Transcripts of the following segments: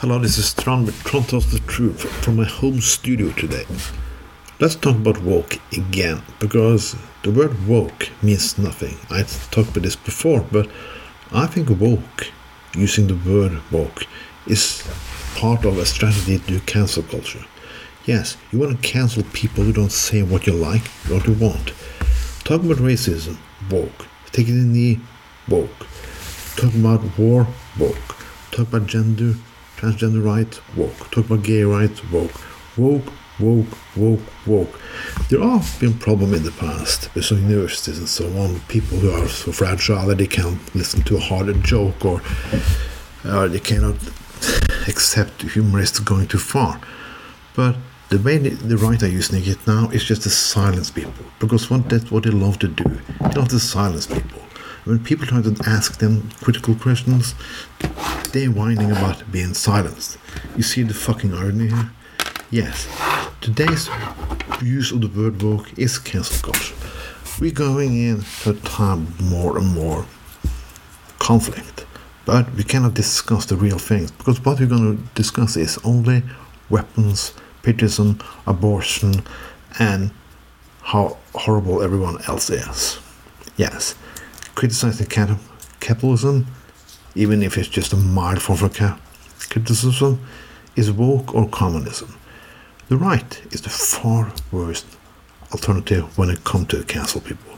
Hello, this is Tron with Tells the Truth from my home studio today. Let's talk about woke again, because the word woke means nothing. I talked about this before, but I think woke, using the word woke, is part of a strategy to cancel culture. Yes, you want to cancel people who don't say what you like, what you want. Talk about racism, woke. Taking in the woke. Talk about war, woke. Talk about gender, transgender rights, woke. Talk about gay rights, woke. Woke, woke, woke, woke. There have been problems in the past with some universities and so on. People who are so fragile that they can't listen to a harder joke or, they cannot accept humorists going too far. But the way the, the right are using it now is just to silence people because what, that's what they love to do. They love to silence people. When people try to ask them critical questions, they're whining about being silenced. You see the fucking irony here? Yes, today's use of the word woke is cancel culture. We're going into a time more and more conflict, but we cannot discuss the real things because what we're going to discuss is only weapons, patriotism, abortion, and how horrible everyone else is. Yes, criticizing capitalism, even if it's just a mild form of criticism, is woke or communism. The right is the far worst alternative when it comes to cancel people.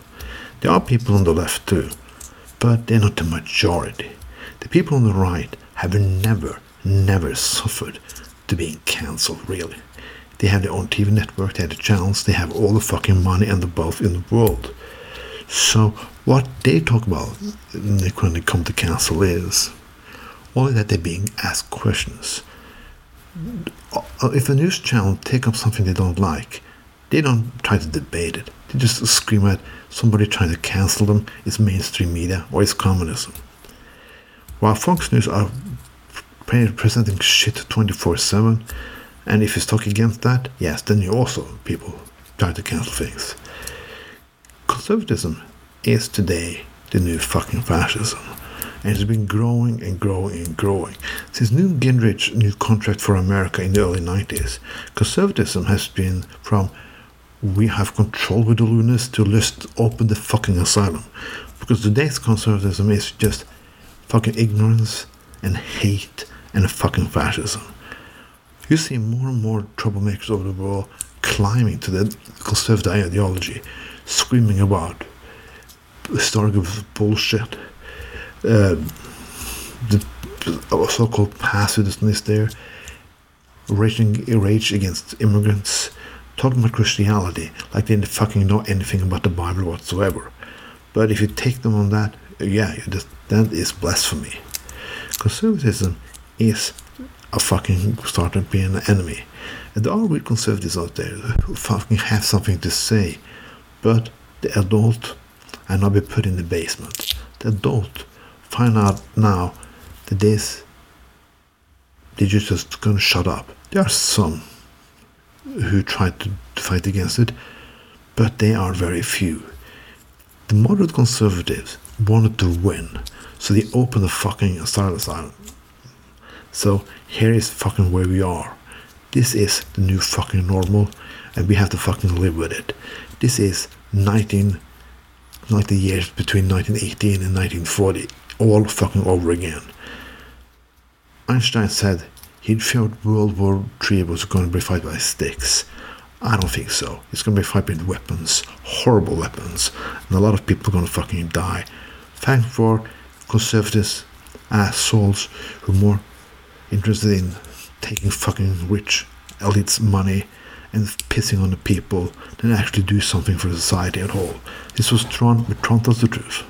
There are people on the left too, but they're not the majority. The people on the right have never, never suffered to being cancelled, really. They have their own TV network, they have the channels, they have all the fucking money and the wealth in the world. So what they talk about when they come to council is only that they're being asked questions. If a news channel take up something they don't like, they don't try to debate it. They just scream at somebody trying to cancel them. It's mainstream media or it's communism. While Fox News are presenting shit 24/7, and if you talk against that, yes, then you also people try to cancel things. Conservatism is today the new fucking fascism. And it's been growing and growing and growing. Since Newt Gingrich's new contract for America in the early 90s, conservatism has been from we have control with the lunatics to just open the fucking asylum. Because today's conservatism is just fucking ignorance and hate and fucking fascism. You see more and more troublemakers over the world climbing to the conservative ideology, screaming about historical bullshit. Uh, the so-called pacifist there, raging rage against immigrants, talking about Christianity like they fucking know anything about the Bible whatsoever. But if you take them on that, yeah, just, that is blasphemy. Conservatism is a fucking starting being an enemy. And there are real conservatives out there who fucking have something to say, but the adult and not be put in the basement. The adult find out now that this they're just gonna shut up. There are some who try to, fight against it, but they are very few. The moderate conservatives wanted to win, so they opened the fucking asylum. So here is fucking where we are. This is the new fucking normal, and we have to fucking live with it. This is 19 like the years between 1918 and 1940, all fucking over again. Einstein said he felt World War III was going to be fought by sticks. I don't think so. It's going to be fought with weapons, horrible weapons, and a lot of people are going to fucking die. Thank for conservatives, assholes who are more interested in taking fucking rich elites' money and pissing on the people than actually do something for society at all. This was Tron with Tron tells the truth.